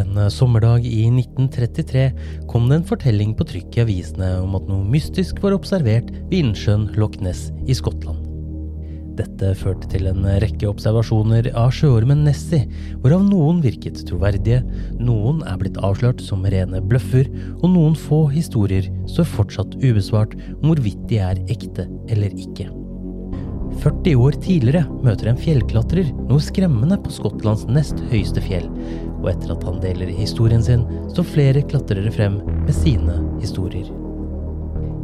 En eh, sommerdag i 1933 kom det en fortelling på trykk i avisene om at noe mystisk var observert ved innsjøen Loch Ness i Skottland. Dette førte til en rekke observasjoner av sjøormen Nessie, hvorav noen virket troverdige, noen er blitt avslørt som rene bløffer, og noen få historier står fortsatt ubesvart om hvorvidt de er ekte eller ikke. 40 år tidligere møter en fjellklatrer noe skremmende på Skottlands nest høyeste fjell, og etter at han deler historien sin, står flere klatrere frem med sine historier.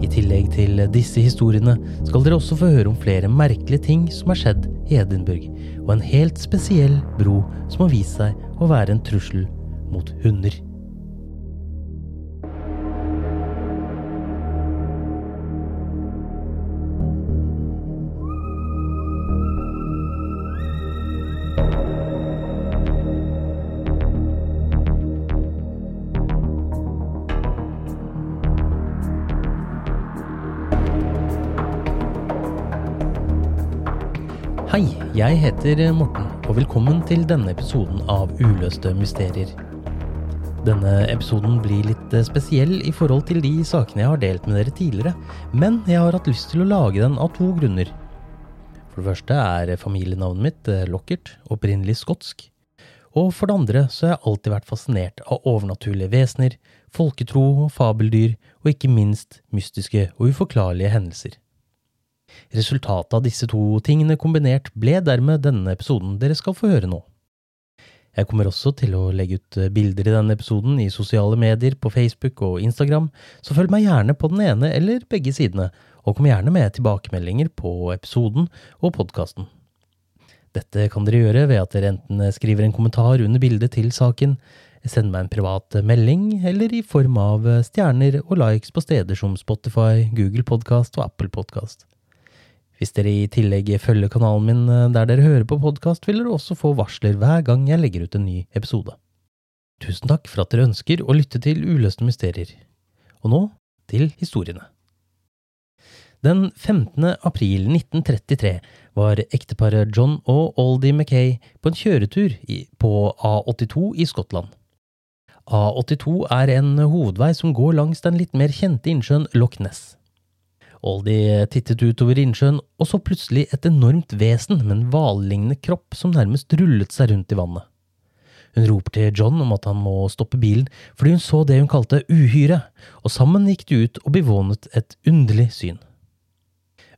I tillegg til disse historiene skal dere også få høre om flere merkelige ting som har skjedd i Edinburgh, og en helt spesiell bro som har vist seg å være en trussel mot hunder. Jeg heter Morten, og velkommen til denne episoden av Uløste mysterier. Denne episoden blir litt spesiell i forhold til de sakene jeg har delt med dere tidligere, men jeg har hatt lyst til å lage den av to grunner. For det første er familienavnet mitt, Lockert, opprinnelig skotsk. Og for det andre så har jeg alltid vært fascinert av overnaturlige vesener, folketro og fabeldyr, og ikke minst mystiske og uforklarlige hendelser. Resultatet av disse to tingene kombinert ble dermed denne episoden dere skal få høre nå. Jeg kommer også til å legge ut bilder i denne episoden i sosiale medier på Facebook og Instagram, så følg meg gjerne på den ene eller begge sidene, og kom gjerne med tilbakemeldinger på episoden og podkasten. Dette kan dere gjøre ved at dere enten skriver en kommentar under bildet til saken, sender meg en privat melding, eller i form av stjerner og likes på steder som Spotify, Google Podkast og Apple Podkast. Hvis dere i tillegg følger kanalen min der dere hører på podkast, vil dere også få varsler hver gang jeg legger ut en ny episode. Tusen takk for at dere ønsker å lytte til Uløste mysterier. Og nå til historiene. Den 15. april 1933 var ekteparet John og Aldi Mackay på en kjøretur på A82 i Skottland. A82 er en hovedvei som går langs den litt mer kjente innsjøen Loch Ness. Aldie tittet utover innsjøen og så plutselig et enormt vesen med en hvallignende kropp som nærmest rullet seg rundt i vannet. Hun roper til John om at han må stoppe bilen fordi hun så det hun kalte uhyre, og sammen gikk de ut og bevånet et underlig syn.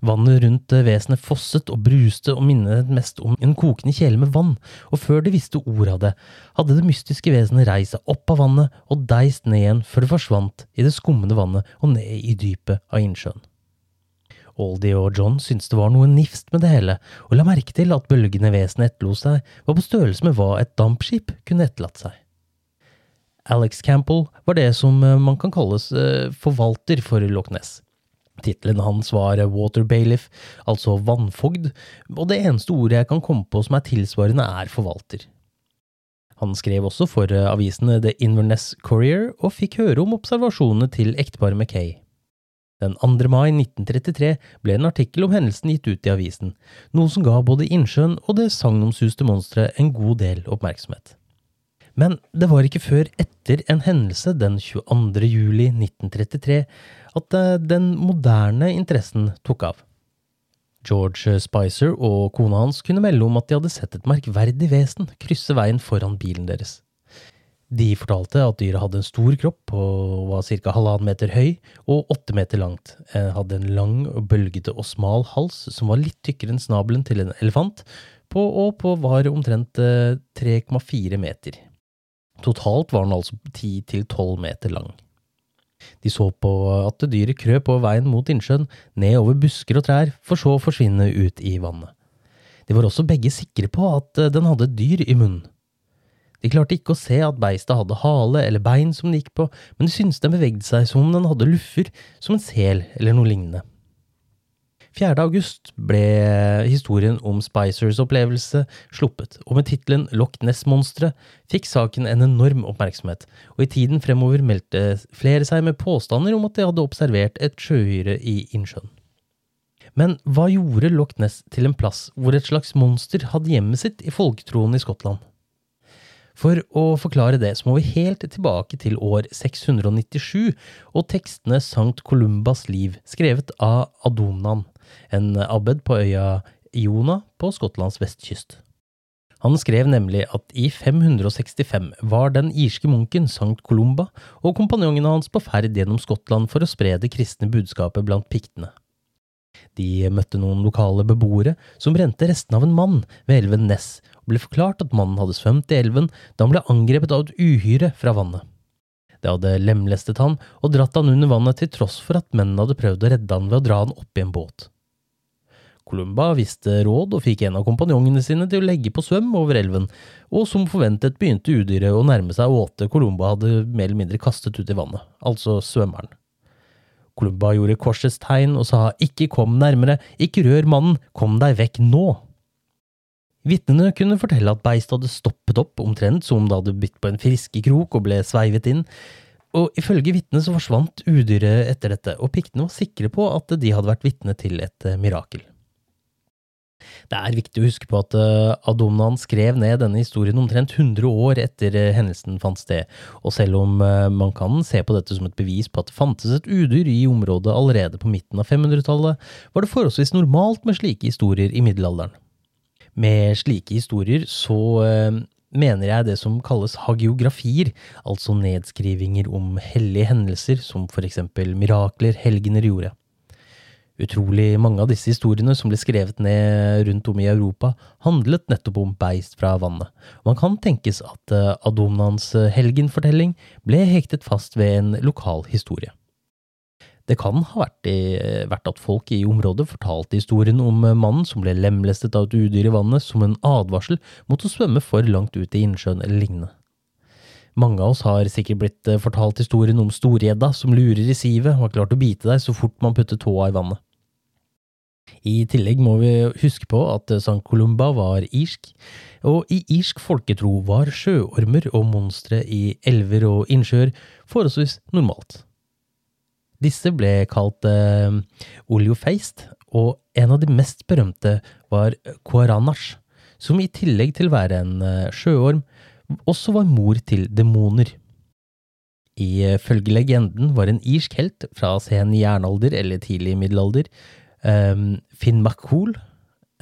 Vannet rundt vesenet fosset og bruste og minnet mest om en kokende kjele med vann, og før de visste ordet av det, hadde det mystiske vesenet reist seg opp av vannet og deist ned igjen før det forsvant i det skummende vannet og ned i dypet av innsjøen. Aldie og John syntes det var noe nifst med det hele, og la merke til at bølgene vesenet etterlot seg, var på størrelse med hva et dampskip kunne etterlatt seg. Alex Campbell var det som man kan kalles forvalter for Loch Ness. Tittelen hans var Water Bailiff, altså vannfogd, og det eneste ordet jeg kan komme på som er tilsvarende, er forvalter. Han skrev også for avisene The Inverness Courier og fikk høre om observasjonene til ekteparet Mackay. Den 2. mai 1933 ble en artikkel om hendelsen gitt ut i avisen, noe som ga både innsjøen og det sagnomsuste monsteret en god del oppmerksomhet. Men det var ikke før etter en hendelse den 22. juli 1933 at eh, den moderne interessen tok av. George Spicer og kona hans kunne melde om at de hadde sett et merkverdig vesen krysse veien foran bilen deres. De fortalte at dyret hadde en stor kropp og var ca. halvannen meter høy og åtte meter langt, eh, hadde en lang, bølgete og smal hals som var litt tykkere enn snabelen til en elefant, på og på var omtrent 3,4 eh, meter. Totalt var den altså 10–12 meter lang. De så på at dyret krøp over veien mot innsjøen, ned over busker og trær, for så å forsvinne ut i vannet. De var også begge sikre på at eh, den hadde et dyr i munnen. De klarte ikke å se at beistet hadde hale eller bein som det gikk på, men de syntes den bevegde seg som om den hadde luffer, som en sel eller noe lignende. 4. august ble historien om Spicers opplevelse sluppet, og med tittelen Loch Ness-monsteret fikk saken en enorm oppmerksomhet, og i tiden fremover meldte flere seg med påstander om at de hadde observert et sjøhyre i innsjøen. Men hva gjorde Loch Ness til en plass hvor et slags monster hadde hjemmet sitt i folketroen i Skottland? For å forklare det, så må vi helt tilbake til år 697 og tekstene Sankt Columbas liv, skrevet av Adonan, en abbed på øya Iona på Skottlands vestkyst. Han skrev nemlig at i 565 var den irske munken Sankt Columba og kompanjongene hans på ferd gjennom Skottland for å spre det kristne budskapet blant piktene. De møtte noen lokale beboere som brente restene av en mann ved elven Ness, og ble forklart at mannen hadde svømt i elven da han ble angrepet av et uhyre fra vannet. Det hadde lemlestet han og dratt han under vannet til tross for at mennene hadde prøvd å redde han ved å dra han opp i en båt. Columba visste råd og fikk en av kompanjongene sine til å legge på svøm over elven, og som forventet begynte udyret å nærme seg åtet Columba hadde mer eller mindre kastet ut i vannet, altså svømmeren. Klubba gjorde korsets tegn og sa ikke kom nærmere, ikke rør mannen, kom deg vekk nå. Vitnene kunne fortelle at beistet hadde stoppet opp omtrent som om det hadde bytt på en friskekrok og ble sveivet inn, og ifølge vitnene så forsvant udyret etter dette, og piktene var sikre på at de hadde vært vitne til et mirakel. Det er viktig å huske på at Adomnan skrev ned denne historien omtrent 100 år etter uh, hendelsen fant sted, og selv om uh, man kan se på dette som et bevis på at det fantes et udyr i området allerede på midten av 500-tallet, var det forholdsvis normalt med slike historier i middelalderen. Med slike historier så mener jeg det som kalles hagiografier, altså nedskrivinger om hellige hendelser som for eksempel mirakler helgener gjorde. Utrolig mange av disse historiene som ble skrevet ned rundt om i Europa, handlet nettopp om beist fra vannet. Man kan tenkes at Adomnans Adonans eh, helgenfortelling ble hektet fast ved en lokal historie. Det kan ha vært, i, eh, vært, at folk i området fortalte historien om mannen som ble lemlestet av et udyr i vannet som en advarsel mot å svømme for langt ut i innsjøen eller lignende. Mange av oss har sikkert blitt fortalt historien om storgjedda som lurer i sivet og har klart å bite deg så fort man putter tåa i vannet. I tillegg må vi huske på at St. Columba var irsk, og i irsk folketro var sjøormer og monstre i elver og innsjøer forholdsvis normalt. Disse ble kalt eh, oleofeist, og en av de mest berømte var Quaranash, som i tillegg til å være en eh, sjøorm, også var mor til demoner. Ifølge legenden var en irsk helt fra sen jernalder eller tidlig middelalder Finn McCool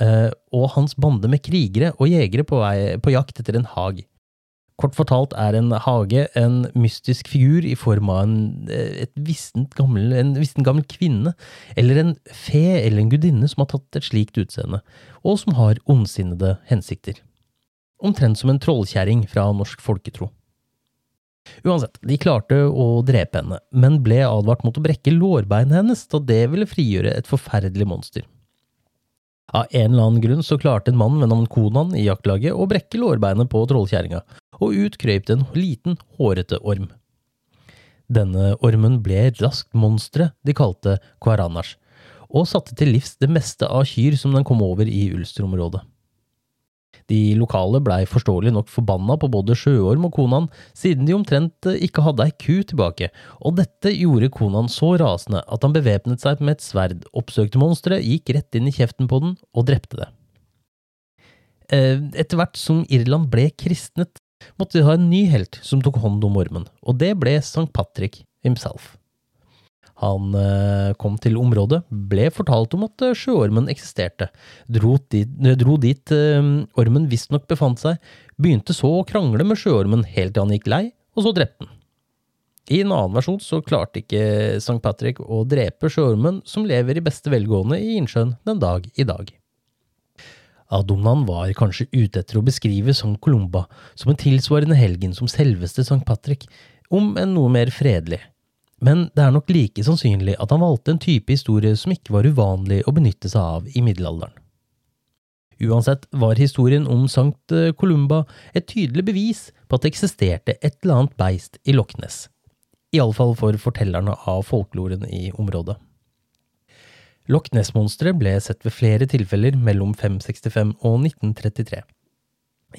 uh, og hans bande med krigere og jegere på, vei, på jakt etter en hag. Kort fortalt er en hage en mystisk figur i form av en, eh, gammel, en vissent gammel kvinne, eller en fe eller en gudinne som har tatt et slikt utseende, og som har ondsinnede hensikter. Omtrent som en trollkjerring fra norsk folketro. Uansett, de klarte å drepe henne, men ble advart mot å brekke lårbeinet hennes, da det ville frigjøre et forferdelig monster. Av en eller annen grunn så klarte en mann ved navn Konan i jaktlaget å brekke lårbeinet på trollkjerringa, og ut krøyp det en liten, hårete orm. Denne ormen ble raskt monsteret de kalte Quaranash, og satte til livs det meste av kyr som den kom over i Ulster-området. De lokale blei forståelig nok forbanna på både Sjøorm og Konan, siden de omtrent ikke hadde ei ku tilbake, og dette gjorde Konan så rasende at han bevæpnet seg med et sverd, oppsøkte monsteret, gikk rett inn i kjeften på den og drepte det. Eh, etter hvert som Irland ble kristnet, måtte de ha en ny helt som tok hånd om ormen, og det ble St. Patrick himself. Han eh, kom til området, ble fortalt om at eh, sjøormen eksisterte, dro dit, dro dit ormen visstnok befant seg, begynte så å krangle med sjøormen helt til han gikk lei, og så drepte den. I en annen versjon så klarte ikke St. Patrick å drepe sjøormen som lever i beste velgående i innsjøen den dag i dag. Adonnan var kanskje ute etter å beskrive St. Columba som en tilsvarende helgen som selveste St. Patrick, om en noe mer fredelig. Men det er nok like sannsynlig at han valgte en type historie som ikke var uvanlig å benytte seg av i middelalderen. Uansett var historien om Sankt Columba et tydelig bevis på at det eksisterte et eller annet beist i Loch Ness, iallfall for fortellerne av folkloren i området. Loch Ness-monsteret ble sett ved flere tilfeller mellom 565 og 1933.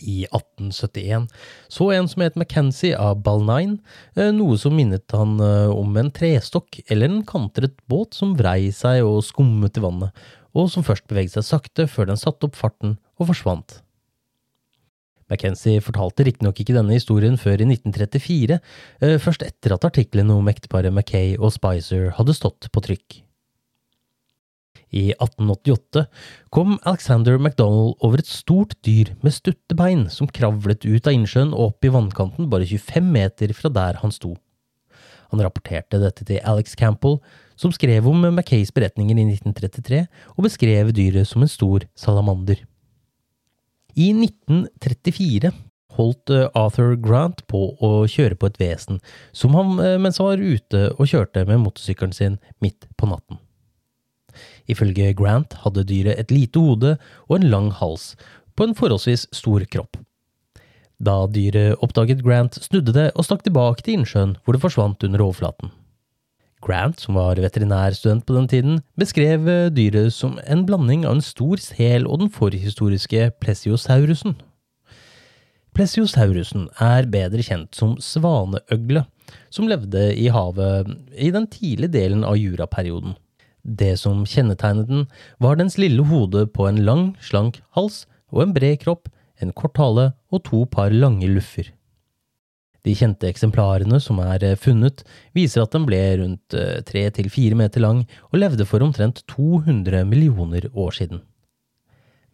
I 1871 så en som het McKenzie av Balnine, eh, noe som minnet han eh, om en trestokk eller en kantret båt som vrei seg og skummet i vannet, og som først beveget seg sakte før den satte opp farten og forsvant. McKenzie fortalte riktignok ikke denne historien før i 1934, eh, først etter at artiklene om ekteparet Mackay og Spicer hadde stått på trykk. I 1888 kom Alexander MacDonald over et stort dyr med stutte bein som kravlet ut av innsjøen og opp i vannkanten bare 25 meter fra der han sto. Han rapporterte dette til Alex Campbell, som skrev om Mackays beretninger i 1933 og beskrev dyret som en stor salamander. I 1934 holdt eh, Arthur Grant på å kjøre på et vesen som han eh, mens han var ute og kjørte med motorsykkelen sin midt på natten. Ifølge Grant hadde dyret et lite hode og en lang hals, på en forholdsvis stor kropp. Da dyret oppdaget Grant, snudde det og stakk tilbake til innsjøen, hvor det forsvant under overflaten. Grant, som var veterinærstudent på den tiden, beskrev dyret som en blanding av en stor sel og den forhistoriske plesiosaurusen. Plesiosaurusen er bedre kjent som svaneøgle, som levde i havet i den tidlige delen av juraperioden. Det som kjennetegnet den, var dens lille hode på en lang, slank hals og en bred kropp, en kort hale og to par lange luffer. De kjente eksemplarene som er eh, funnet, viser at den ble rundt eh, tre til fire meter lang og levde for omtrent 200 millioner år siden.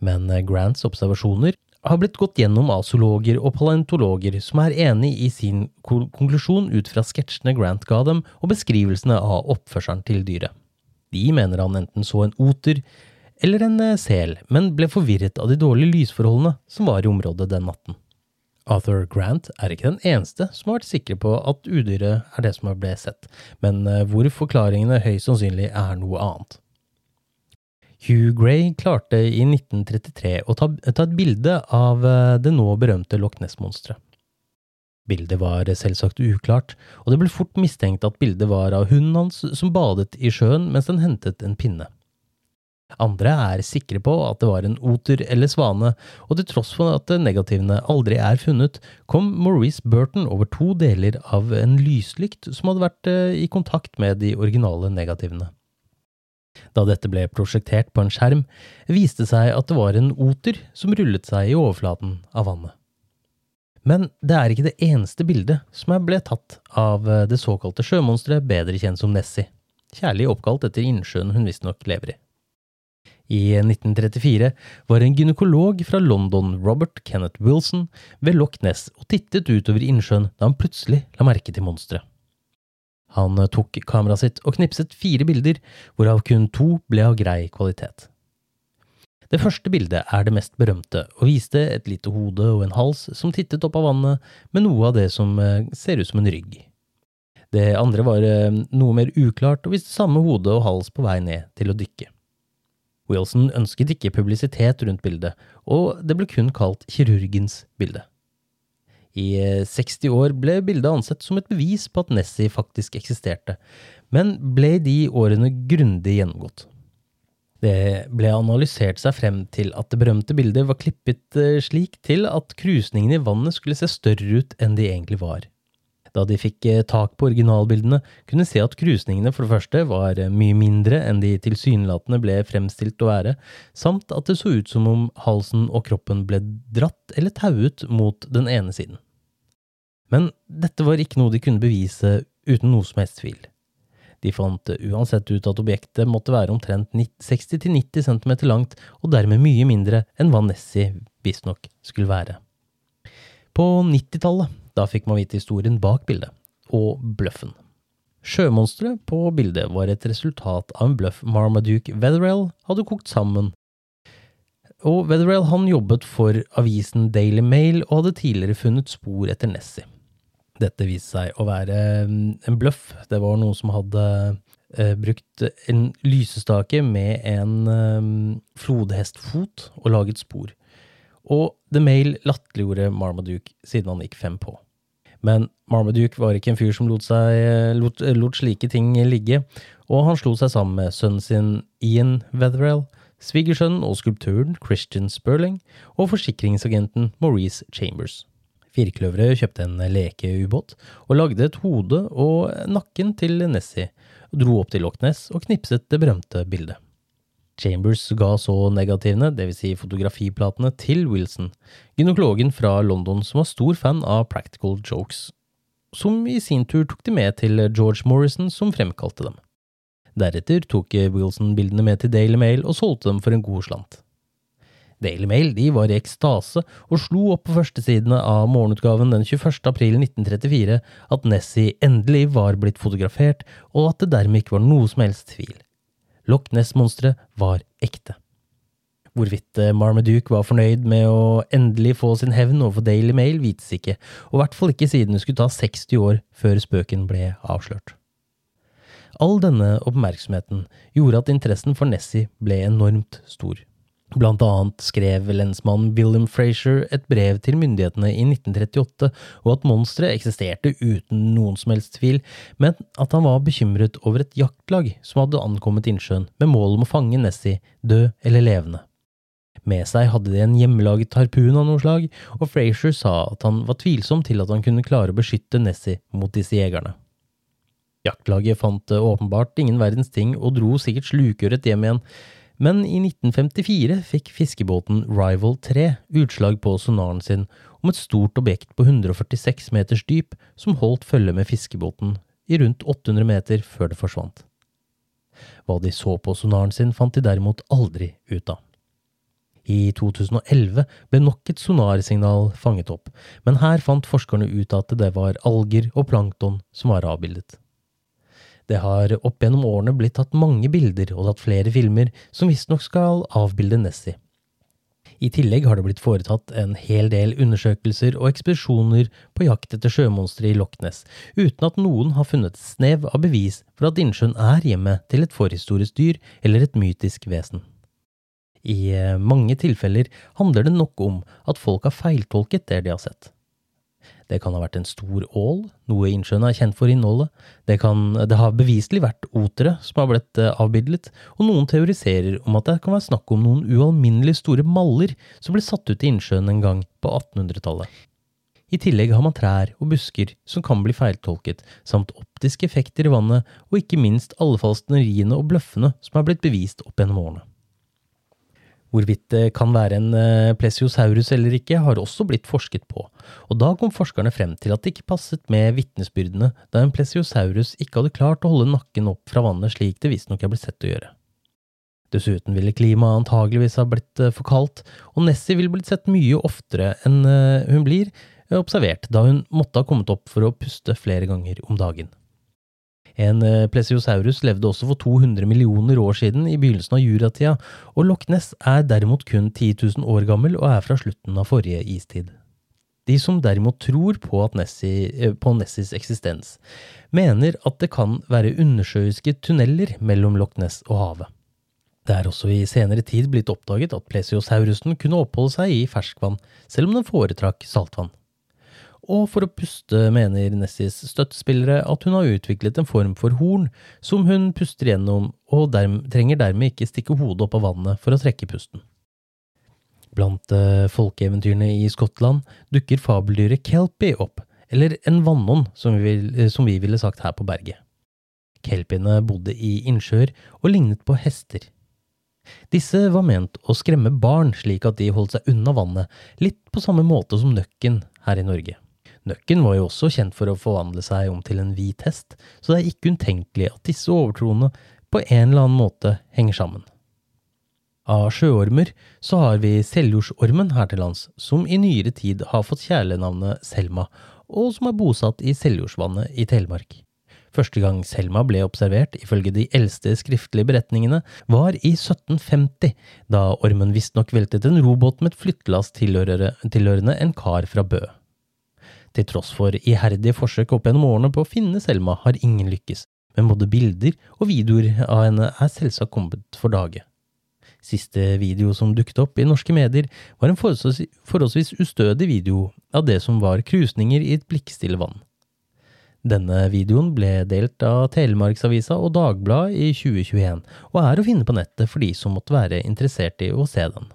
Men eh, Grants observasjoner har blitt gått gjennom av zoologer og paleontologer som er enig i sin konklusjon ut fra sketsjene Grant ga dem og beskrivelsene av oppførselen til dyret. De mener han enten så en oter eller en eh, sel, men ble forvirret av de dårlige lysforholdene som var i området den natten. Arthur Grant er ikke den eneste som har vært sikre på at udyret er det som ble sett, men eh, hvor forklaringene høyst sannsynlig er noe annet. Hugh Gray klarte i 1933 å ta, ta et bilde av eh, det nå berømte Loch Ness-monsteret. Bildet var selvsagt uklart, og det ble fort mistenkt at bildet var av hunden hans som badet i sjøen mens den hentet en pinne. Andre er sikre på at det var en oter eller svane, og til tross for at negativene aldri er funnet, kom Maurice Burton over to deler av en lyslykt som hadde vært eh, i kontakt med de originale negativene. Da dette ble prosjektert på en skjerm, viste det seg at det var en oter som rullet seg i overflaten av vannet. Men det er ikke det eneste bildet som ble tatt av eh, det såkalte sjømonsteret, bedre kjent som Nessie, kjærlig oppkalt etter innsjøen hun visstnok lever i. I 1934 var en gynekolog fra London, Robert Kenneth Wilson, ved Loch Ness og tittet utover innsjøen da han plutselig la merke til monsteret. Han eh, tok kameraet sitt og knipset fire bilder, hvorav kun to ble av grei kvalitet. Det første bildet er det mest berømte, og viste et lite hode og en hals som tittet opp av vannet med noe av det som eh, ser ut som en rygg. Det andre var eh, noe mer uklart og viste samme hode og hals på vei ned til å dykke. Wilson ønsket ikke publisitet rundt bildet, og det ble kun kalt kirurgens bilde. I 60 år ble bildet ansett som et bevis på at Nessie faktisk eksisterte, men ble de årene grundig gjennomgått. Det ble analysert seg frem til at det berømte bildet var klippet slik til at krusningene i vannet skulle se større ut enn de egentlig var. Da de fikk eh, tak på originalbildene, kunne de se at krusningene for det første var eh, mye mindre enn de tilsynelatende ble fremstilt å være, samt at det så ut som om halsen og kroppen ble dratt eller tauet mot den ene siden. Men dette var ikke noe de kunne bevise uten noe som helst tvil. De fant uansett ut at objektet måtte være omtrent 60–90 cm langt, og dermed mye mindre enn hva Nessie visstnok skulle være. På 90-tallet da fikk man vite historien bak bildet, og bløffen. Sjømonsteret på bildet var et resultat av en bløff Marmaduke Wetherell hadde kokt sammen. Og Wetherell han jobbet for avisen Daily Mail og hadde tidligere funnet spor etter Nessie. Dette viste seg å være mm, en bløff. Det var noen som hadde eh, brukt en lysestake med en eh, flodhestfot og laget spor. Og The Mail latterliggjorde Marmaduke siden han gikk fem på. Men Marmaduke var ikke en fyr som lot, seg, lot, lot slike ting ligge, og han slo seg sammen med sønnen sin Ian Wetherell, svigersønnen og skulptøren Christian Sperling og forsikringsagenten Maurice Chambers. Firkløveret kjøpte en lekeubåt og lagde et hode og nakken til Nessie, dro opp til Loch Ness og knipset det berømte bildet. Chambers ga så negativene, dvs. Si fotografiplatene, til Wilson, gynekologen fra London som var stor fan av practical jokes, som i sin tur tok de med til George Morrison, som fremkalte dem. Deretter tok Wilson bildene med til Daily Mail og solgte dem for en god slant. Daily Mail de var i ekstase og slo opp på førstesidene av morgenutgaven den 21. april 1934 at Nessie endelig var blitt fotografert, og at det dermed ikke var noe som helst tvil. Loch Ness-monsteret var ekte. Hvorvidt eh, Marmaduke var fornøyd med å endelig få sin hevn overfor Daily Mail, vites ikke, og i hvert fall ikke siden det skulle ta 60 år før spøken ble avslørt. All denne oppmerksomheten gjorde at interessen for Nessie ble enormt stor. Blant annet skrev lensmann William Frazier et brev til myndighetene i 1938, og at monsteret eksisterte uten noen som helst tvil, men at han var bekymret over et jaktlag som hadde ankommet innsjøen med mål om å fange Nessie, død eller levende. Med seg hadde de en hjemmelaget harpun av noe slag, og Frazier sa at han var tvilsom til at han kunne klare å beskytte Nessie mot disse jegerne. Jaktlaget fant åpenbart ingen verdens ting og dro sikkert slukøret hjem igjen, men i 1954 fikk fiskebåten Rival 3 utslag på sonaren sin om et stort objekt på 146 meters dyp som holdt følge med fiskebåten i rundt 800 meter før det forsvant. Hva de så på sonaren sin, fant de derimot aldri ut av. I 2011 ble nok et sonarsignal fanget opp, men her fant forskerne ut at det var alger og plankton som var avbildet. Det har opp gjennom årene blitt tatt mange bilder og tatt flere filmer som visstnok skal avbilde Nessie. I tillegg har det blitt foretatt en hel del undersøkelser og ekspedisjoner på jakt etter sjømonstre i Loch Ness, uten at noen har funnet et snev av bevis for at innsjøen er hjemmet til et forhistorisk dyr eller et mytisk vesen. I eh, mange tilfeller handler det nok om at folk har feiltolket det de har sett. Det kan ha vært en stor ål, noe innsjøen er kjent for innholdet. Det, kan, det har beviselig vært otere som har blitt eh, avbildet, og noen teoriserer om at det kan være snakk om noen ualminnelig store maller som ble satt ut i innsjøen en gang på 1800-tallet. I tillegg har man trær og busker som kan bli feiltolket, samt optiske effekter i vannet, og ikke minst alle falskneriene og bløffene som er blitt bevist opp gjennom årene. Hvorvidt det kan være en eh, plesiosaurus eller ikke, har også blitt forsket på, og da kom forskerne frem til at det ikke passet med vitnesbyrdene, da en plesiosaurus ikke hadde klart å holde nakken opp fra vannet slik det visstnok er blitt sett å gjøre. Dessuten ville klimaet antageligvis ha blitt eh, for kaldt, og Nessie ville blitt sett mye oftere enn eh, hun blir observert, da hun måtte ha kommet opp for å puste flere ganger om dagen. En eh, plesiosaurus levde også for 200 millioner år siden, i begynnelsen av juratida, og Loch Ness er derimot kun 10 000 år gammel og er fra slutten av forrige istid. De som derimot tror på, Nessie, eh, på Nessies eksistens, mener at det kan være undersjøiske tunneler mellom Loch Ness og havet. Det er også i senere tid blitt oppdaget at plesiosaurusen kunne oppholde seg i ferskvann, selv om den foretrakk saltvann. Og for å puste mener Nessies støttespillere at hun har utviklet en form for horn som hun puster gjennom, og derm trenger dermed ikke stikke hodet opp av vannet for å trekke pusten. Blant uh, folkeeventyrene i Skottland dukker fabeldyret kelpie opp, eller en vannånd, som, vi, som vi ville sagt her på berget. Kelpiene bodde i innsjøer og lignet på hester. Disse var ment å skremme barn slik at de holdt seg unna vannet, litt på samme måte som nøkken her i Norge. Nøkken var jo også kjent for å forvandle seg om til en hvit hest, så det er ikke utenkelig at disse overtroene på en eller annen måte henger sammen. Av sjøormer så har vi seljordsormen her til lands, som i nyere tid har fått kjælenavnet Selma, og som er bosatt i Seljordsvannet i Telemark. Første gang Selma ble observert, ifølge de eldste skriftlige beretningene, var i 1750, da ormen visstnok veltet en robåt med et flyttelass tilhørende en kar fra Bø. Til tross for iherdige forsøk opp gjennom årene på å finne Selma, har ingen lykkes, men både bilder og videoer av henne er selvsagt kommet for dage. Siste video som dukket opp i norske medier, var en forholdsvis ustødig video av det som var krusninger i et blikkstille vann. Denne videoen ble delt av Telemarksavisa og Dagbladet i 2021, og er å finne på nettet for de som måtte være interessert i å se den.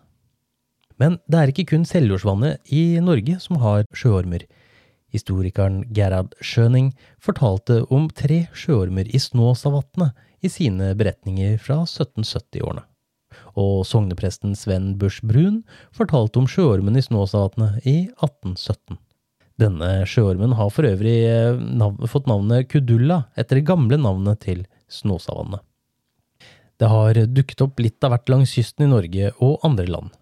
Men det er ikke kun Seljordsvannet i Norge som har sjøormer. Historikeren Gerhard Schøning fortalte om tre sjøormer i Snåsavatnet i sine beretninger fra 1770-årene. Og sognepresten Sven Busch Brun fortalte om sjøormen i Snåsavatnet i 1817. Denne sjøormen har for øvrig eh, nav fått navnet Kudulla etter det gamle navnet til Snåsavannet. Det har dukket opp litt av hvert langs kysten i Norge og andre land.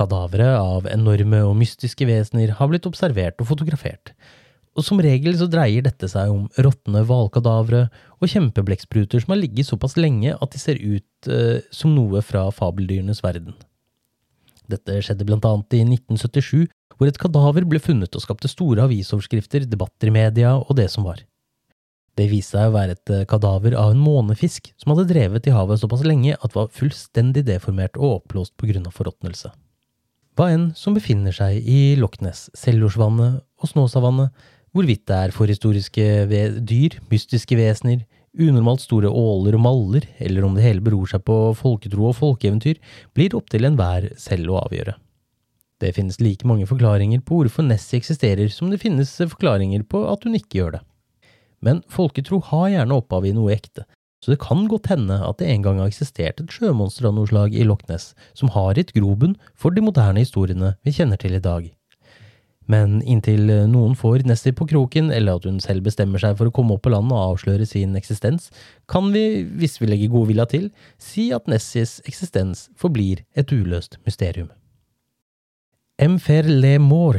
Kadavere av enorme og mystiske vesener har blitt observert og fotografert, og som regel så dreier dette seg om råtne hvalkadavere og kjempeblekkspruter som har ligget såpass lenge at de ser ut eh, som noe fra fabeldyrenes verden. Dette skjedde blant annet i 1977, hvor et kadaver ble funnet og skapte store avisoverskrifter, debatter i media og det som var. Det viste seg å være et eh, kadaver av en månefisk som hadde drevet i havet såpass lenge at det var fullstendig deformert og oppblåst på grunn av forråtnelse. Hva enn som befinner seg i Loch Ness, Seljordsvannet og Snåsavannet, hvorvidt det er forhistoriske dyr, mystiske vesener, unormalt store åler og maller, eller om det hele beror seg på folketro og folkeeventyr, blir opp til enhver selv å avgjøre. Det finnes like mange forklaringer på hvorfor Nessie eksisterer som det finnes forklaringer på at hun ikke gjør det. Men folketro har gjerne opphav i noe ekte, så det kan godt hende at det en gang har eksistert et sjømonster av noe slag i Loch Ness som har gitt grobunn for de moderne historiene vi kjenner til i dag. Men inntil noen får Nessie på kroken, eller at hun selv bestemmer seg for å komme opp på land og avsløre sin eksistens, kan vi, hvis vi legger godvilja til, si at Nessies eksistens forblir et uløst mysterium. Mfer le mor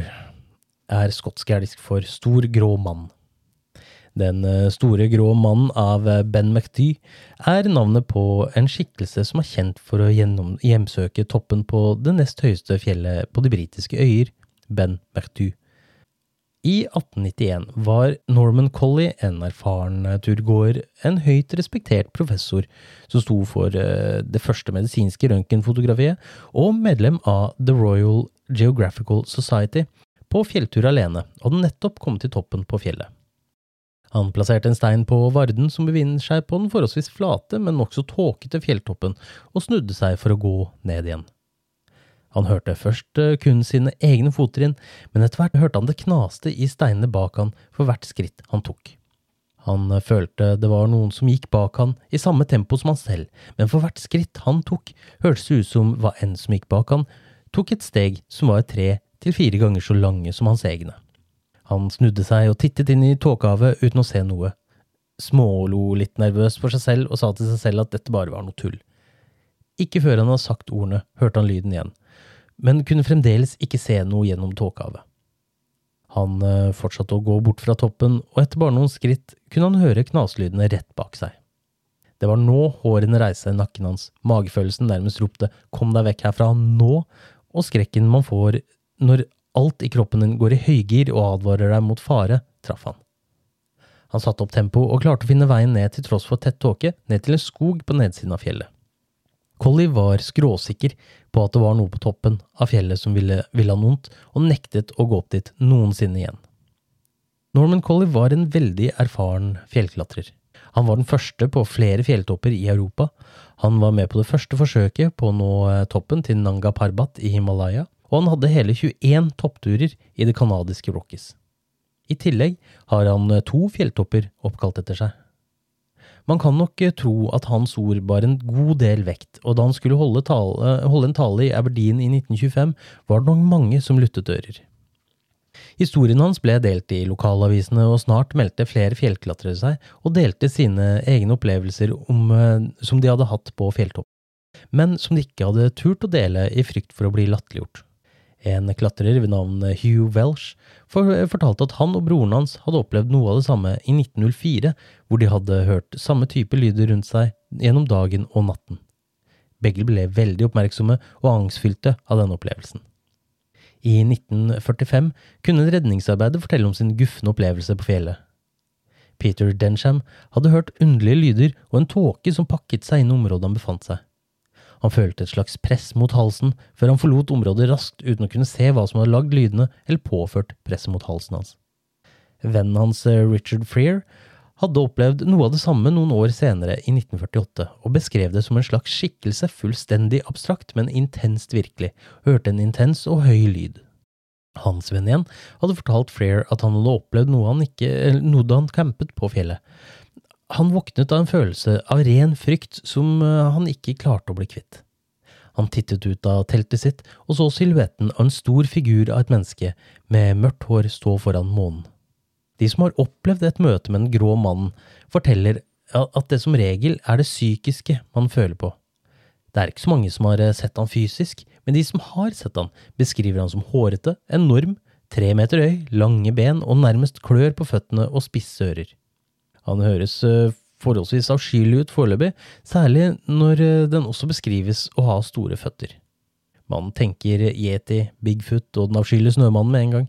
er skotsk for stor grå mann. Den eh, store grå mannen av eh, Ben McDy er navnet på en skikkelse som er kjent for å hjemsøke toppen på det nest høyeste fjellet på de britiske øyer, Ben McDy. I 1891 var Norman Colley, en erfaren turgåer, en høyt respektert professor som sto for eh, det første medisinske røntgenfotografiet, og medlem av The Royal Geographical Society på fjelltur alene, og hadde nettopp kommet til toppen på fjellet. Han plasserte en stein på varden som befinner seg på den forholdsvis flate, men nokså tåkete fjelltoppen, og snudde seg for å gå ned igjen. Han hørte først eh, kun sine egne fottrinn, men etter hvert hørte han det knaste i steinene bak han for hvert skritt han tok. Han eh, følte det var noen som gikk bak han i samme tempo som han selv, men for hvert skritt han tok, hørtes det ut som hva enn som gikk bak han, tok et steg som var tre til fire ganger så lange som hans egne. Han snudde seg og tittet inn i tåkehavet uten å se noe, smålo litt nervøst for seg selv og sa til seg selv at dette bare var noe tull. Ikke før han hadde sagt ordene, hørte han lyden igjen, men kunne fremdeles ikke se noe gjennom tåkehavet. Han eh, fortsatte å gå bort fra toppen, og etter bare noen skritt kunne han høre knaslydene rett bak seg. Det var nå hårene reiste seg i nakken hans, magefølelsen nærmest ropte kom deg vekk herfra nå, og skrekken man får når alt i kroppen din går i høygir og advarer deg mot fare, traff han. Han satte opp tempo og klarte å finne veien ned til tross for tett tåke, ned til en skog på nedsiden av fjellet. Collie var skråsikker på at det var noe på toppen av fjellet som ville, ville han vondt, og nektet å gå opp dit noensinne igjen. Norman Collie var en veldig erfaren fjellklatrer. Han var den første på flere fjelltopper i Europa. Han var med på det første forsøket på å nå eh, toppen til Nanga Parbat i Himalaya, og han hadde hele 21 toppturer i det canadiske Rockies. I tillegg har han eh, to fjelltopper oppkalt etter seg. Man kan nok eh, tro at hans ord bar en god del vekt, og da han skulle holde, tale, holde en tale i Aberdeen i 1925, var det nok mange som luttet ører. Historien hans ble delt i lokalavisene, og snart meldte flere fjellklatrere seg og delte sine egne opplevelser om, eh, som de hadde hatt på fjelltopp, men som de ikke hadde turt å dele i frykt for å bli latterliggjort. En klatrer ved navn Hugh Welsh fortalte at han og broren hans hadde opplevd noe av det samme i 1904, hvor de hadde hørt samme type lyder rundt seg gjennom dagen og natten. Begge ble veldig oppmerksomme og angstfylte av denne opplevelsen. I 1945 kunne en redningsarbeider fortelle om sin gufne opplevelse på fjellet. Peter Densham hadde hørt underlige lyder og en tåke som pakket seg inn i området han befant seg. Han følte et slags press mot halsen, før han forlot området raskt uten å kunne se hva som hadde lagd lydene eller påført presset mot halsen hans. Vennen hans, eh, Richard Freer, hadde opplevd noe av det samme noen år senere, i 1948, og beskrev det som en slags skikkelse fullstendig abstrakt, men intenst virkelig, hørte en intens og høy lyd. Hans venn igjen hadde fortalt Freer at han hadde opplevd noe, han ikke, noe da han campet på fjellet, han våknet av en følelse av ren frykt som eh, han ikke klarte å bli kvitt. Han tittet ut av teltet sitt og så silhuetten av en stor figur av et menneske med mørkt hår stå foran månen. De som har opplevd et møte med den grå mannen, forteller at det som regel er det psykiske man føler på. Det er ikke så mange som har eh, sett han fysisk, men de som har sett han, beskriver han som hårete, enorm, tre meter høy, lange ben og nærmest klør på føttene og spisse ører. Han høres eh, forholdsvis avskyelig ut foreløpig, særlig når eh, den også beskrives å ha store føtter. Man tenker yeti, Bigfoot og den avskyelige snømannen med en gang,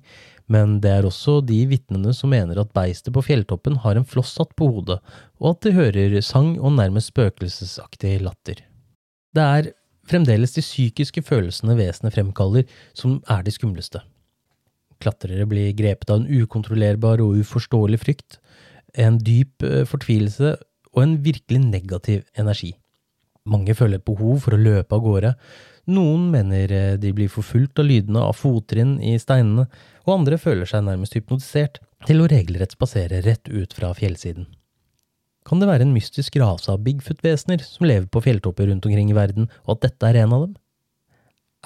men det er også de vitnene som mener at beistet på fjelltoppen har en flosshatt på hodet, og at de hører sang og nærmest spøkelsesaktig latter. Det er fremdeles de psykiske følelsene vesenet fremkaller, som er de skumleste. Klatrere blir grepet av en ukontrollerbar og uforståelig frykt, en dyp eh, fortvilelse og en virkelig negativ energi. Mange føler et behov for å løpe av gårde. Noen mener eh, de blir forfulgt av lydene av fottrinn i steinene, og andre føler seg nærmest hypnotisert til å regelrett spasere rett ut fra fjellsiden. Kan det være en mystisk rase av Bigfoot-vesener som lever på fjelltopper rundt omkring i verden, og at dette er en av dem?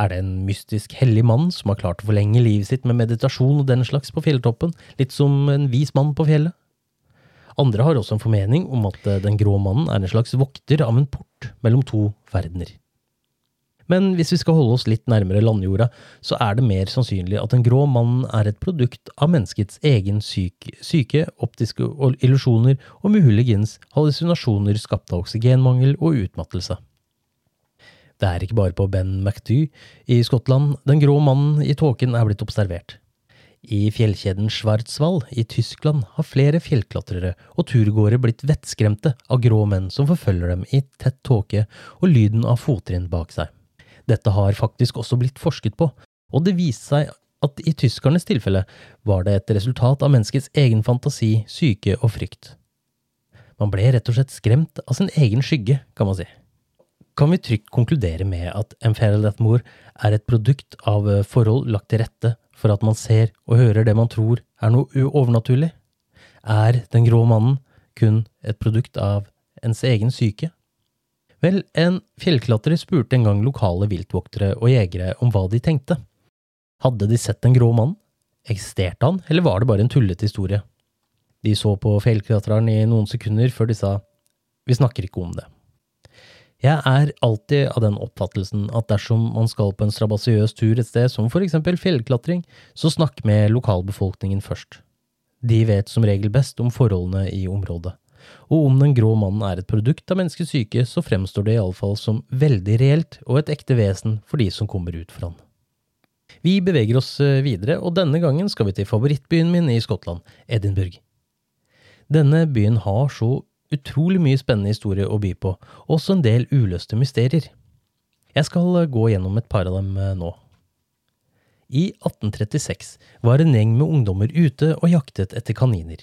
Er det en mystisk hellig mann som har klart å forlenge livet sitt med meditasjon og den slags på fjelltoppen, litt som en vis mann på fjellet? Andre har også en formening om at eh, den grå mannen er en slags vokter av en port mellom to verdener. Men hvis vi skal holde oss litt nærmere landjorda, så er det mer sannsynlig at den grå mannen er et produkt av menneskets egen syke, syke optiske illusjoner og muligens hallusinasjoner skapt av oksygenmangel og utmattelse. Det er ikke bare på Ben McDu i Skottland den grå mannen i tåken er blitt observert. I fjellkjeden Schwarzwald i Tyskland har flere fjellklatrere og turgåere blitt vettskremte av grå menn som forfølger dem i tett tåke og lyden av fottrinn bak seg. Dette har faktisk også blitt forsket på, og det viste seg at i tyskernes tilfelle var det et resultat av menneskets egen fantasi, syke og frykt. Man ble rett og slett skremt av sin egen skygge, kan man si. Kan vi trygt konkludere med at Mferelatmor er et produkt av forhold lagt til rette for at man ser og hører det man tror er noe overnaturlig? Er den grå mannen kun et produkt av ens egen syke? Vel, en fjellklatrer spurte en gang lokale viltvoktere og jegere om hva de tenkte. Hadde de sett den grå mannen? Eksisterte han, eller var det bare en tullete historie? De så på fjellklatreren i noen sekunder før de sa vi snakker ikke om det. Jeg er alltid av den oppfattelsen at dersom man skal på en strabasiøs tur et sted, som for eksempel fjellklatring, så snakk med lokalbefolkningen først. De vet som regel best om forholdene i området. Og om den grå mannen er et produkt av menneskets syke, så fremstår det iallfall som veldig reelt og et ekte vesen for de som kommer ut for han. Vi beveger oss eh, videre, og denne gangen skal vi til favorittbyen min i Skottland, Edinburgh. Denne byen har så utrolig mye spennende historie å by på, og også en del uløste mysterier. Jeg skal gå gjennom et par av dem nå. I 1836 var en gjeng med ungdommer ute og jaktet etter kaniner.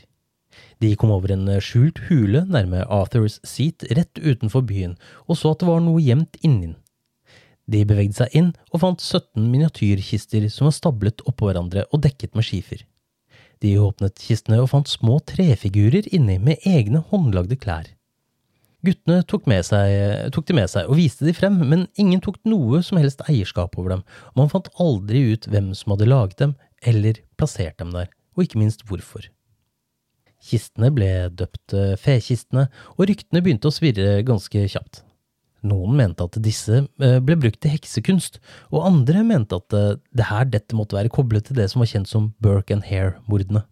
De kom over en skjult hule nærme Arthurs Seat rett utenfor byen, og så at det var noe gjemt inni den. De bevegde seg inn og fant 17 miniatyrkister som var stablet oppå hverandre og dekket med skifer. De åpnet kistene og fant små trefigurer inni med egne håndlagde klær. Guttene tok, seg, tok, de med seg og viste de frem, men ingen tok noe som helst eierskap over dem, og man fant aldri ut hvem som hadde laget dem eller plassert dem der, og ikke minst hvorfor. Kistene ble døpt eh, fekistene, og ryktene begynte å svirre ganske kjapt. Noen mente at disse eh, ble brukt til heksekunst, og andre mente at eh, det her dette måtte være koblet til det som var kjent som Burke and Hare-mordene.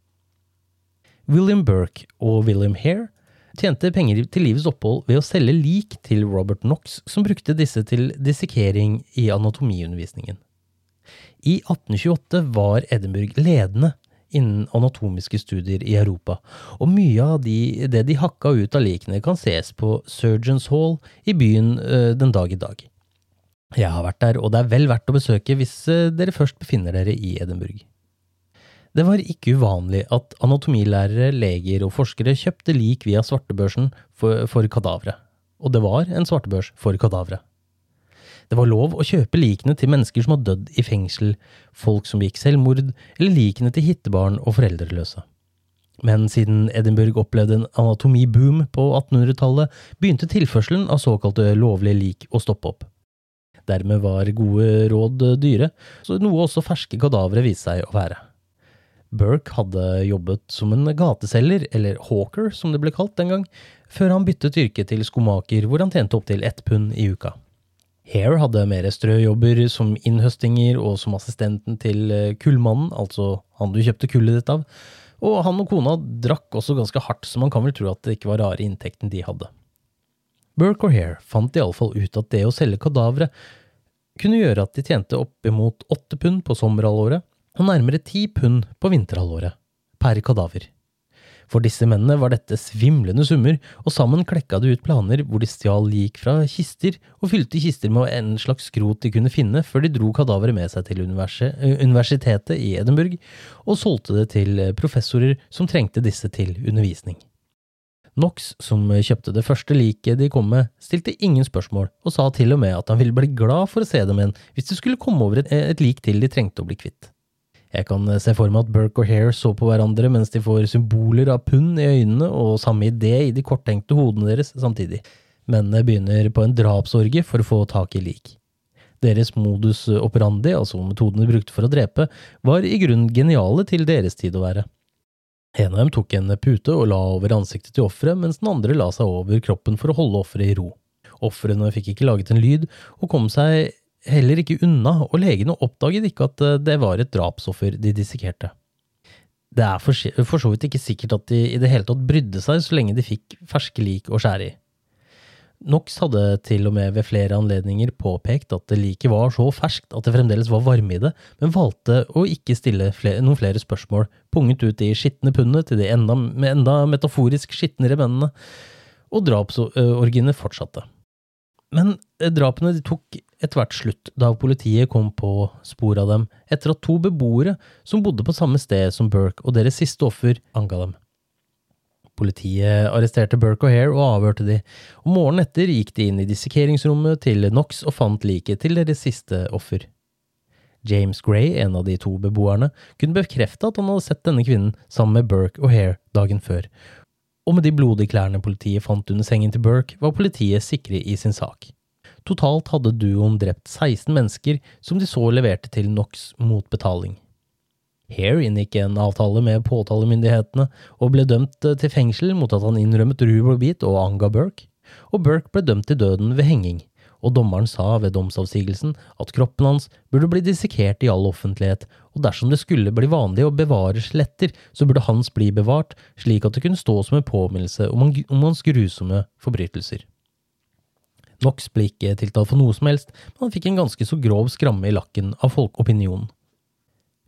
William Burke og William Hare tjente penger til livets opphold ved å selge lik til Robert Knox, som brukte disse til dissekering i anatomiundervisningen. I 1828 var Edinburgh ledende innen anatomiske studier i Europa, og mye av de, det de hakka ut av likene kan ses på Surgeons Hall i byen uh, den dag i dag. Jeg har vært der, og det er vel verdt å besøke hvis uh, dere først befinner dere i Edinburgh. Det var ikke uvanlig at anatomilærere, leger og forskere kjøpte lik via svartebørsen for, for kadavere, og det var en svartebørs for kadavere. Det var lov å kjøpe likene til mennesker som har dødd i fengsel, folk som gikk selvmord, eller likene til hittebarn og foreldreløse. Men siden Edinburgh opplevde en anatomiboom på 1800-tallet, begynte tilførselen av såkalte lovlige lik å stoppe opp. Dermed var gode råd dyre, så noe også ferske kadavere viste seg å være. Burke hadde jobbet som en gateselger, eller hawker som det ble kalt den gang, før han byttet yrke til skomaker, hvor han tjente opptil ett pund i uka. Hare hadde mer strøjobber som innhøstinger og som assistenten til eh, kullmannen, altså han du kjøpte kullet ditt av, og han og kona drakk også ganske hardt, så man kan vel tro at det ikke var rare inntekten de hadde. Burke og Hare fant iallfall ut at det å selge kadavere kunne gjøre at de tjente oppimot åtte pund på sommerhalvåret og nærmere ti pund på vinterhalvåret, per kadaver. For disse mennene var dette svimlende summer, og sammen klekka de ut planer hvor de stjal lik fra kister og fylte kister med en slags skrot de kunne finne, før de dro kadaveret med seg til universitetet i Edinburgh og solgte det til professorer som trengte disse til undervisning. Knox, som kjøpte det første liket de kom med, stilte ingen spørsmål, og sa til og med at han ville bli glad for å se dem igjen hvis det skulle komme over et, et lik til de trengte å bli kvitt. Jeg kan eh, se for meg at Burke og Hare så på hverandre mens de får symboler av pund i øynene og samme idé i de korttenkte hodene deres samtidig. Mennene begynner på en drapsorgie for å få tak i lik. Deres modus operandi, altså metoden de brukte for å drepe, var i grunnen geniale til deres tid å være. En av dem tok en pute og la over ansiktet til offeret, mens den andre la seg over kroppen for å holde offeret i ro. Ofrene fikk ikke laget en lyd, og kom seg heller ikke unna, og legene oppdaget ikke at eh, det var et drapsoffer de dissekerte. Det er for, så vidt ikke sikkert at de i det hele tatt brydde seg så lenge de fikk ferske lik å skjære i. Knox hadde til og med ved flere anledninger påpekt at liket var så ferskt at det fremdeles var varme i det, men valgte å ikke stille flere, noen flere spørsmål, punget ut de skitne pundene til de enda, enda metaforisk skitnere mennene, og drapsorgiene fortsatte. Men eh, drapene tok etter hvert slutt da politiet kom på sporet av dem etter at to beboere som bodde på samme sted som Burke og deres siste offer, anga dem. Politiet arresterte Burke og Hare og avhørte de, og morgenen etter gikk de inn i dissekeringsrommet til Knox og fant liket til deres siste offer. James Gray, en av de to beboerne, kunne bekrefte at han hadde sett denne kvinnen sammen med Burke og Hare dagen før, og med de blodige klærne politiet fant under sengen til Burke, var politiet sikre i sin sak. Totalt hadde duoen drept 16 mennesker, som de så leverte til Knox mot betaling. Hare inngikk en avtale med påtalemyndighetene og ble dømt til fengsel mot at han innrømmet Ruberbeat og anga Burke, og Burke ble dømt til døden ved henging, og dommeren sa ved domsavsigelsen at kroppen hans burde bli dissekert i all offentlighet, og dersom det skulle bli vanlig å bevare skjeletter, så burde hans bli bevart, slik at det kunne stå som en påminnelse om hans grusomme forbrytelser. Knox ble ikke tiltalt for noe som helst, men han fikk en ganske så grov skramme i lakken av folkeopinionen.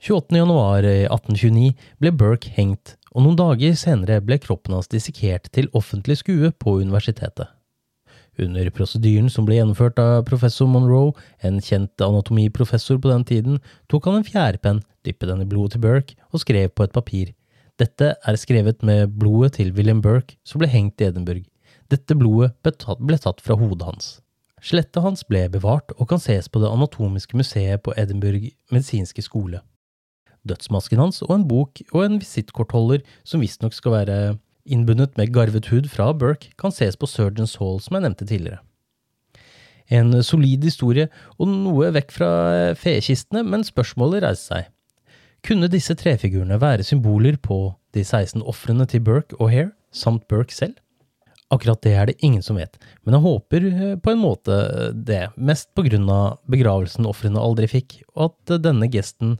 28.1.1829 ble Burke hengt, og noen dager senere ble kroppen hans dissekert til offentlig skue på universitetet. Under prosedyren som ble gjennomført av professor Monroe, en kjent anatomiprofessor på den tiden, tok han en fjærpenn, dyppet den i blodet til Burke og skrev på et papir. Dette er skrevet med blodet til William Burke, som ble hengt i Edinburgh. Dette blodet ble tatt fra hodet hans. Skjelettet hans ble bevart og kan ses på Det anatomiske museet på Edinburgh medisinske skole. Dødsmasken hans og en bok og en visittkortholder som visstnok skal være innbundet med garvet hud fra Burke, kan ses på Surgeons Hall, som jeg nevnte tidligere. En solid historie, og noe vekk fra fekistene, men spørsmålet reiser seg. Kunne disse trefigurene være symboler på de 16 ofrene til Burke og Hare, samt Burke selv? Akkurat det er det ingen som vet, men jeg håper eh, på en måte det, mest på grunn av begravelsen ofrene aldri fikk, og at denne gesten,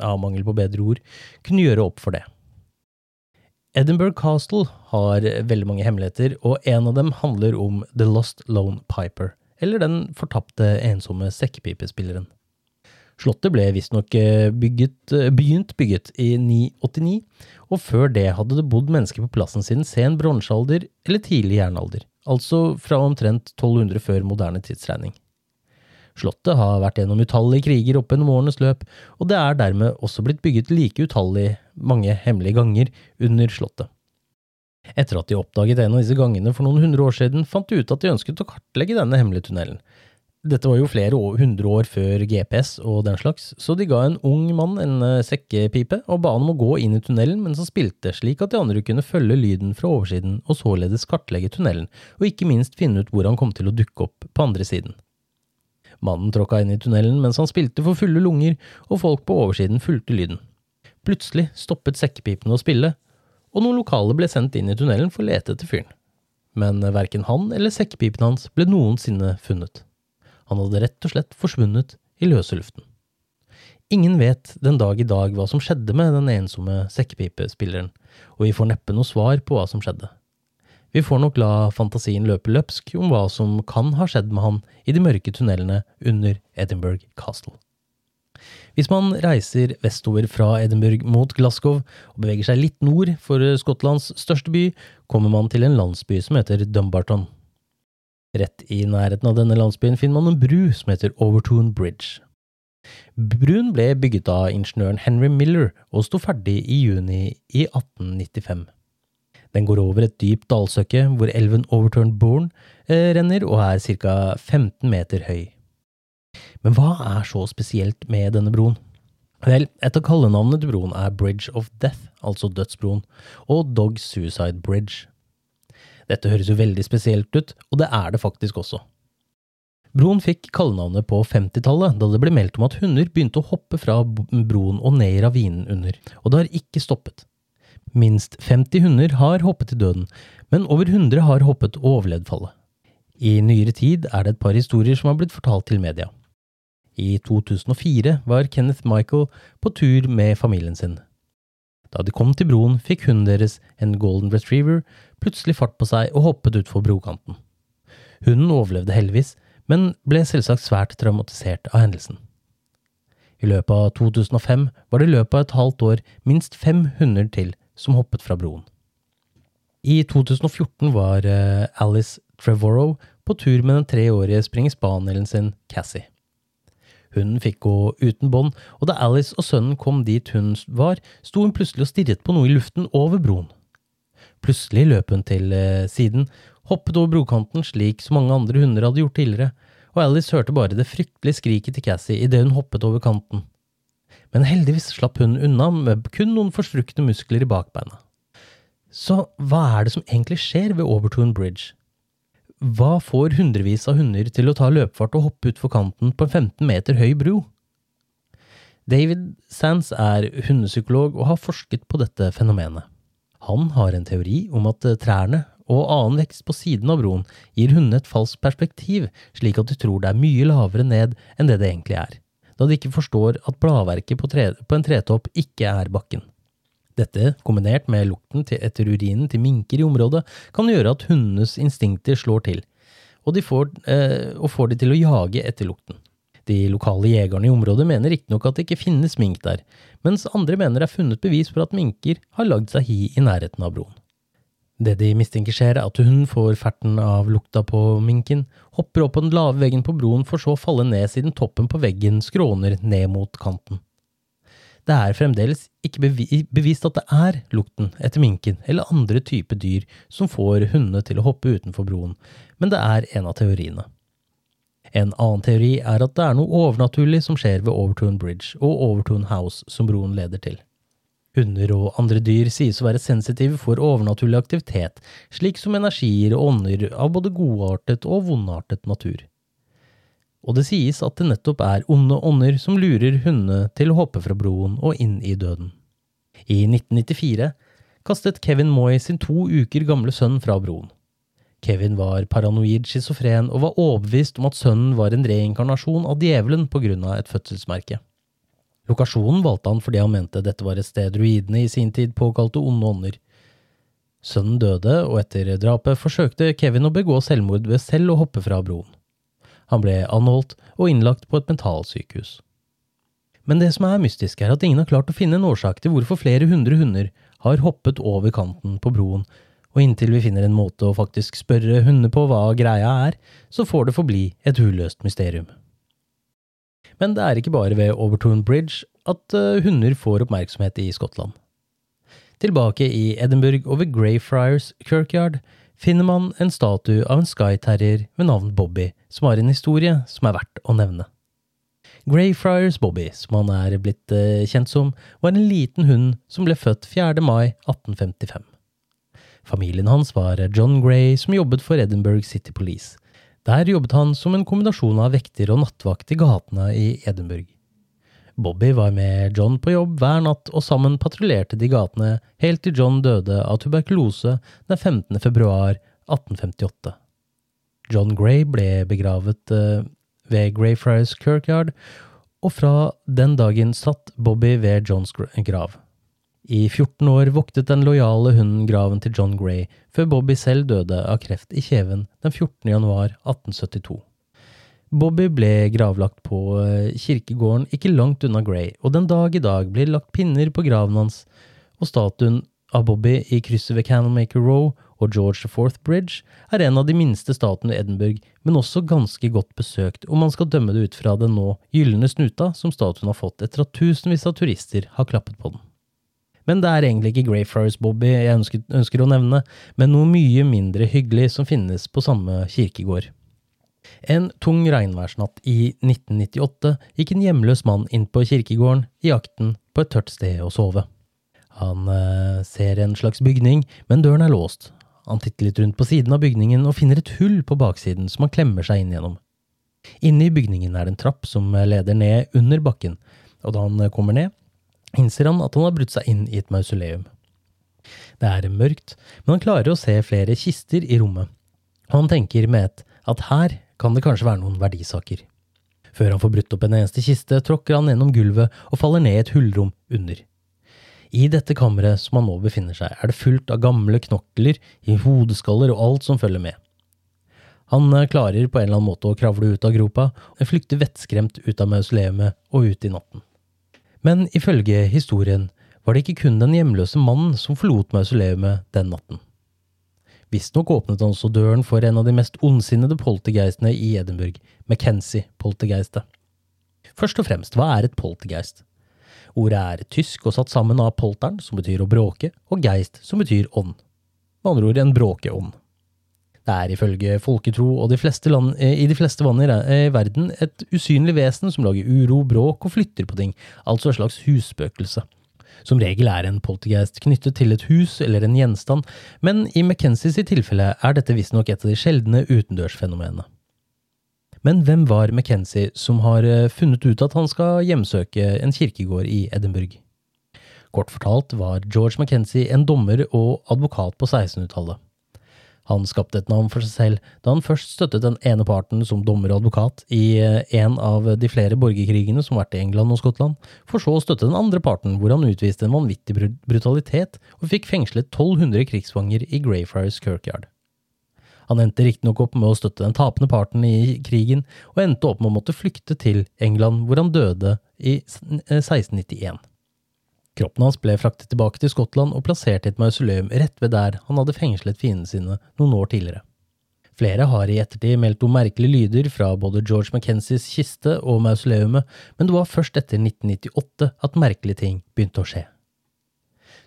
av mangel på bedre ord, kunne gjøre opp for det. Edinburgh Castle har veldig mange hemmeligheter, og en av dem handler om The Lost Lone Piper, eller den fortapte, ensomme sekkepipespilleren. Slottet ble visstnok eh, eh, begynt bygget i 989, og før det hadde det bodd mennesker på plassen siden sen bronsealder eller tidlig jernalder, altså fra omtrent 1200 før moderne tidsregning. Slottet har vært gjennom utallige kriger opp gjennom årenes løp, og det er dermed også blitt bygget like utallig mange hemmelige ganger under slottet. Etter at de oppdaget en av disse gangene for noen hundre år siden, fant de ut at de ønsket å kartlegge denne hemmelige tunnelen. Dette var jo flere hundre år før GPS og den slags, så de ga en ung mann en eh, sekkepipe og ba han om å gå inn i tunnelen mens han spilte, slik at de andre kunne følge lyden fra oversiden og således kartlegge tunnelen, og ikke minst finne ut hvor han kom til å dukke opp på andre siden. Mannen tråkka inn i tunnelen mens han spilte for fulle lunger, og folk på oversiden fulgte lyden. Plutselig stoppet sekkepipene å spille, og noen lokale ble sendt inn i tunnelen for å lete etter fyren. Men verken han eller sekkepipen hans ble noensinne funnet. Han hadde rett og slett forsvunnet i løse luften. Ingen vet den dag i dag hva som skjedde med den ensomme sekkepipespilleren, og vi får neppe noe svar på hva som skjedde. Vi får nok la fantasien løpe løpsk om hva som kan ha skjedd med han i de mørke tunnelene under Edinburgh Castle. Hvis man reiser vestover fra Edinburgh mot Glasgow og beveger seg litt nord for Skottlands største by, kommer man til en landsby som heter Dumbarton. Rett i nærheten av denne landsbyen finner man en bru som heter Overtoon Bridge. Bruen ble bygget av ingeniøren Henry Miller og sto ferdig i juni i 1895. Den går over et dypt dalsøkke hvor elven Overturned Bourne eh, renner og er ca. 15 meter høy. Men hva er så spesielt med denne broen? Vel, et av kallenavnene til broen er Bridge of Death, altså Dødsbroen, og Dog Suicide Bridge. Dette høres jo veldig spesielt ut, og det er det faktisk også. Broen fikk kallenavnet på 50-tallet, da det ble meldt om at hunder begynte å hoppe fra broen og ned i ravinen under, og det har ikke stoppet. Minst 50 hunder har hoppet til døden, men over 100 har hoppet og overlevd fallet. I nyere tid er det et par historier som har blitt fortalt til media. I 2004 var Kenneth Michael på tur med familien sin. Da de kom til broen, fikk hunden deres, en golden retriever, plutselig fart på seg og hoppet utfor brokanten. Hunden overlevde heldigvis, men ble selvsagt svært traumatisert av hendelsen. I løpet av 2005 var det i løpet av et halvt år minst fem hunder til som hoppet fra broen. I 2014 var eh, Alice Trevorrow på tur med den treårige springspanielen sin Cassie. Hunden fikk gå uten bånd, og da Alice og sønnen kom dit hun var, sto hun plutselig og stirret på noe i luften over broen. Plutselig løp hun til eh, siden, hoppet over brokanten slik som mange andre hunder hadde gjort tidligere, og Alice hørte bare det fryktelige skriket til Cassie idet hun hoppet over kanten men heldigvis slapp hun unna med kun noen forstrukne muskler i bakbeina. Så hva er det som egentlig skjer ved Overton Bridge? Hva får hundrevis av hunder til å ta løpefart og hoppe utfor kanten på en 15 meter høy bro? David Sands er hundepsykolog og har forsket på dette fenomenet. Han har en teori om at trærne og annen vekst på siden av broen gir hundene et falskt perspektiv, slik at de tror det er mye lavere ned enn det det egentlig er da de ikke forstår at bladverket på, tre, på en tretopp ikke er bakken. Dette, kombinert med lukten til etter urinen til minker i området, kan gjøre at hundenes instinkter slår til, og, får, eh, og får de til å jage etter lukten. De lokale jegerne i området mener riktignok at det ikke finnes mink der, mens andre mener det er funnet bevis for at minker har lagd seg hi i nærheten av broen. Det de mistenker skjer, er at hun får ferten av lukta på minken, hopper opp på den lave veggen på broen for så å falle ned siden toppen på veggen skråner ned mot kanten. Det er fremdeles ikke bevist at det er lukten etter minken eller andre typer dyr som får hundene til å hoppe utenfor broen, men det er en av teoriene. En annen teori er at det er noe overnaturlig som skjer ved Overtune Bridge og Overtune House som broen leder til. Hunder og andre dyr sies å være sensitive for overnaturlig aktivitet, slik som energier og ånder av både godartet og vondartet natur. Og det sies at det nettopp er onde ånder som lurer hundene til å hoppe fra broen og inn i døden. I 1994 kastet Kevin Moy sin to uker gamle sønn fra broen. Kevin var paranoid schizofren og var overbevist om at sønnen var en reinkarnasjon av djevelen på grunn av et fødselsmerke. Lokasjonen valgte han fordi han mente dette var et sted druidene i sin tid påkalte onde ånder. Sønnen døde, og etter drapet forsøkte Kevin å begå selvmord ved selv å hoppe fra broen. Han ble anholdt og innlagt på et mentalsykehus. Men det som er mystisk, er at ingen har klart å finne en årsak til hvorfor flere hundre hunder har hoppet over kanten på broen, og inntil vi finner en måte å faktisk spørre hunder på hva greia er, så får det forbli et uløst mysterium. Men det er ikke bare ved Overton Bridge at uh, hunder får oppmerksomhet i Skottland. Tilbake i Edinburgh og ved Greyfriars Kirkyard finner man en statue av en skyterrier ved navn Bobby, som har en historie som er verdt å nevne. Greyfriars Bobby, som han er blitt uh, kjent som, var en liten hund som ble født 4. mai 1855. Familien hans var John Gray, som jobbet for Edinburgh City Police, der jobbet han som en kombinasjon av vekter og nattvakt i gatene i Edinburgh. Bobby var med John på jobb hver natt, og sammen patruljerte de gatene helt til John døde av tuberkulose den 15. februar 1858. John Gray ble begravet uh, ved Greyfriars Kirkyard, og fra den dagen satt Bobby ved Johns grav. I 14 år voktet den lojale hunden graven til John Gray, før Bobby selv døde av kreft i kjeven den 14. januar 1872. Bobby ble gravlagt på eh, kirkegården ikke langt unna Gray, og den dag i dag blir det lagt pinner på graven hans, og statuen av Bobby i krysset ved Candlemaker Row og George IV Bridge er en av de minste statene i Edinburgh, men også ganske godt besøkt, om man skal dømme det ut fra den nå gylne snuta som statuen har fått etter at tusenvis av turister har klappet på den. Men det er egentlig ikke Greyfriars Bobby jeg ønsker, ønsker, å nevne, men noe mye mindre hyggelig som finnes på samme kirkegård. En tung regnværsnatt i 1998 gikk en hjemløs mann inn på kirkegården i jakten på et tørt sted å sove. Han eh, ser en slags bygning, men døren er låst. Han titter litt rundt på siden av bygningen og finner et hull på baksiden som han klemmer seg inn gjennom. Inne i bygningen er det en trapp som leder ned under bakken, og da han kommer ned, innser han at han har brutt seg inn i et mausoleum. Det er mørkt, men han klarer å se flere kister i rommet, og han tenker med et at her kan det kanskje være noen verdisaker. Før han får brutt opp en eneste kiste, tråkker han gjennom gulvet og faller ned i et hullrom under. I dette kammeret som han nå befinner seg, er det fullt av gamle knokler i hodeskaller og alt som følger med. Han eh, klarer på en eller annen måte å kravle ut av gropa, og flykter vettskremt ut av mausoleumet og ut i natten. Men ifølge historien var det ikke kun den hjemløse mannen som forlot mausoleumet den natten. Visstnok åpnet han også døren for en av de mest ondsinnede poltergeistene i Edinburgh, McKenzie-poltergeistet. Først og fremst, hva er et poltergeist? Ordet er tysk og satt sammen av polteren, som betyr å bråke, og geist, som betyr ånd. Med andre ord en bråkeånd. Det er ifølge folketro og de land, eh, i de fleste vann i eh, verden et usynlig vesen som lager uro, bråk og flytter på ting, altså et slags husspøkelse. Som regel er en poltergeist knyttet til et hus eller en gjenstand, men i McKenzies tilfelle er dette visstnok et av de sjeldne utendørsfenomenene. Men hvem var McKenzie som har eh, funnet ut at han skal hjemsøke en kirkegård i Edinburgh? Kort fortalt var George McKenzie en dommer og advokat på 1600-tallet. Han skapte et navn for seg selv da han først støttet den ene parten som dommer og advokat i eh, en av de flere borgerkrigene som har vært i England og Skottland, for så å støtte den andre parten hvor han utviste en vanvittig brutalitet og fikk fengslet 1200 krigsfanger i Greyfriars Kirkyard. Han endte riktignok opp med å støtte den tapende parten i krigen, og endte opp med å måtte flykte til England, hvor han døde i 1691. Kroppen hans ble fraktet tilbake til Skottland og plassert i et mausoleum rett ved der han hadde fengslet fiendene sine noen år tidligere. Flere har i ettertid meldt om merkelige lyder fra både George Mackenzies kiste og mausoleumet, men det var først etter 1998 at merkelige ting begynte å skje.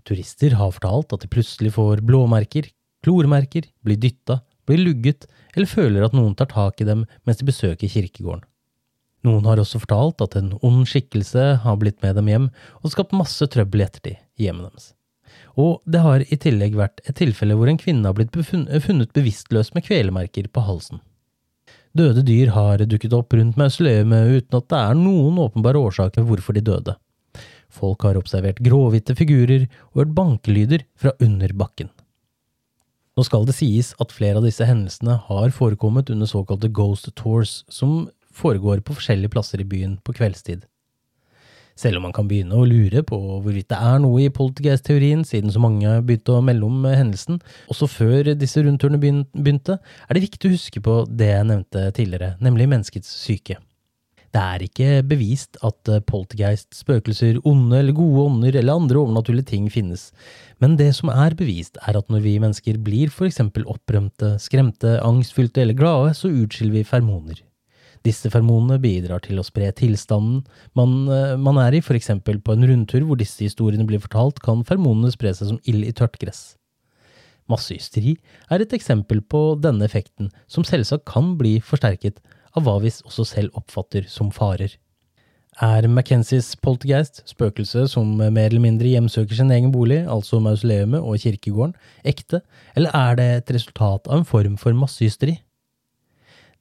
Turister har fortalt at de plutselig får blåmerker, klormerker, blir dytta, blir lugget eller føler at noen tar tak i dem mens de besøker kirkegården. Noen har også fortalt at en ond skikkelse har blitt med dem hjem og skapt masse trøbbel i ettertid i hjemmet deres. Og det har i tillegg vært et tilfelle hvor en kvinne har blitt funnet bevisstløs med kvelemerker på halsen. Døde dyr har dukket opp rundt mausoleet uten at det er noen åpenbare årsaker hvorfor de døde. Folk har observert gråhvite figurer og hørt bankelyder fra under bakken. Nå skal det sies at flere av disse hendelsene har forekommet under såkalte ghost tours, som foregår på forskjellige plasser i byen på kveldstid. Selv om man kan begynne å lure på hvorvidt det er noe i poltergeist-teorien, siden så mange begynte å melde om hendelsen, også før disse rundturene begynte, er det viktig å huske på det jeg nevnte tidligere, nemlig menneskets syke. Det er ikke bevist at poltergeist, spøkelser, onde eller gode ånder eller andre overnaturlige ting finnes, men det som er bevist, er at når vi mennesker blir for eksempel opprømte, skremte, angstfylte eller glade, så utskiller vi fermoner. Disse fermonene bidrar til å spre tilstanden man, eh, man er i, eksempel på en rundtur hvor disse historiene blir fortalt, kan fermonene spre seg som ild i tørt gress. Massehysteri er et eksempel på denne effekten, som selvsagt kan bli forsterket av hva vi også selv oppfatter som farer. Er McKenzies poltergeist, spøkelset som mer eller mindre hjemsøker sin egen bolig, altså mausoleumet og kirkegården, ekte, eller er det et resultat av en form for massehysteri?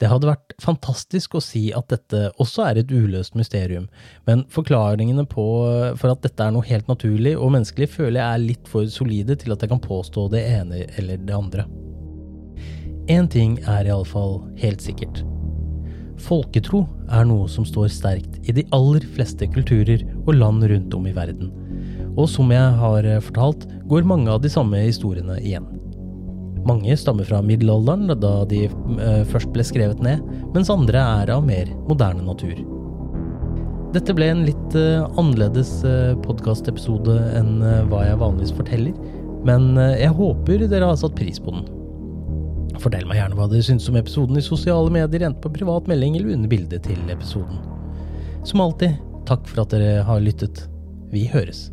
Det hadde vært fantastisk å si at dette også er et uløst mysterium, men forklaringene på, for at dette er noe helt naturlig og menneskelig, føler jeg er litt for solide til at jeg kan påstå det ene eller det andre. Én ting er iallfall helt sikkert. Folketro er noe som står sterkt i de aller fleste kulturer og land rundt om i verden. Og som jeg har fortalt, går mange av de samme historiene igjen. Mange stammer fra middelalderen, da de eh, først ble skrevet ned, mens andre er av mer moderne natur. Dette ble en litt eh, annerledes eh, podkastepisode enn hva jeg vanligvis forteller, men jeg håper dere har satt pris på den. Fortell meg gjerne hva dere syns om episoden i sosiale medier, enten på privat melding eller under bildet til episoden. Som alltid, takk for at dere har lyttet. Vi høres.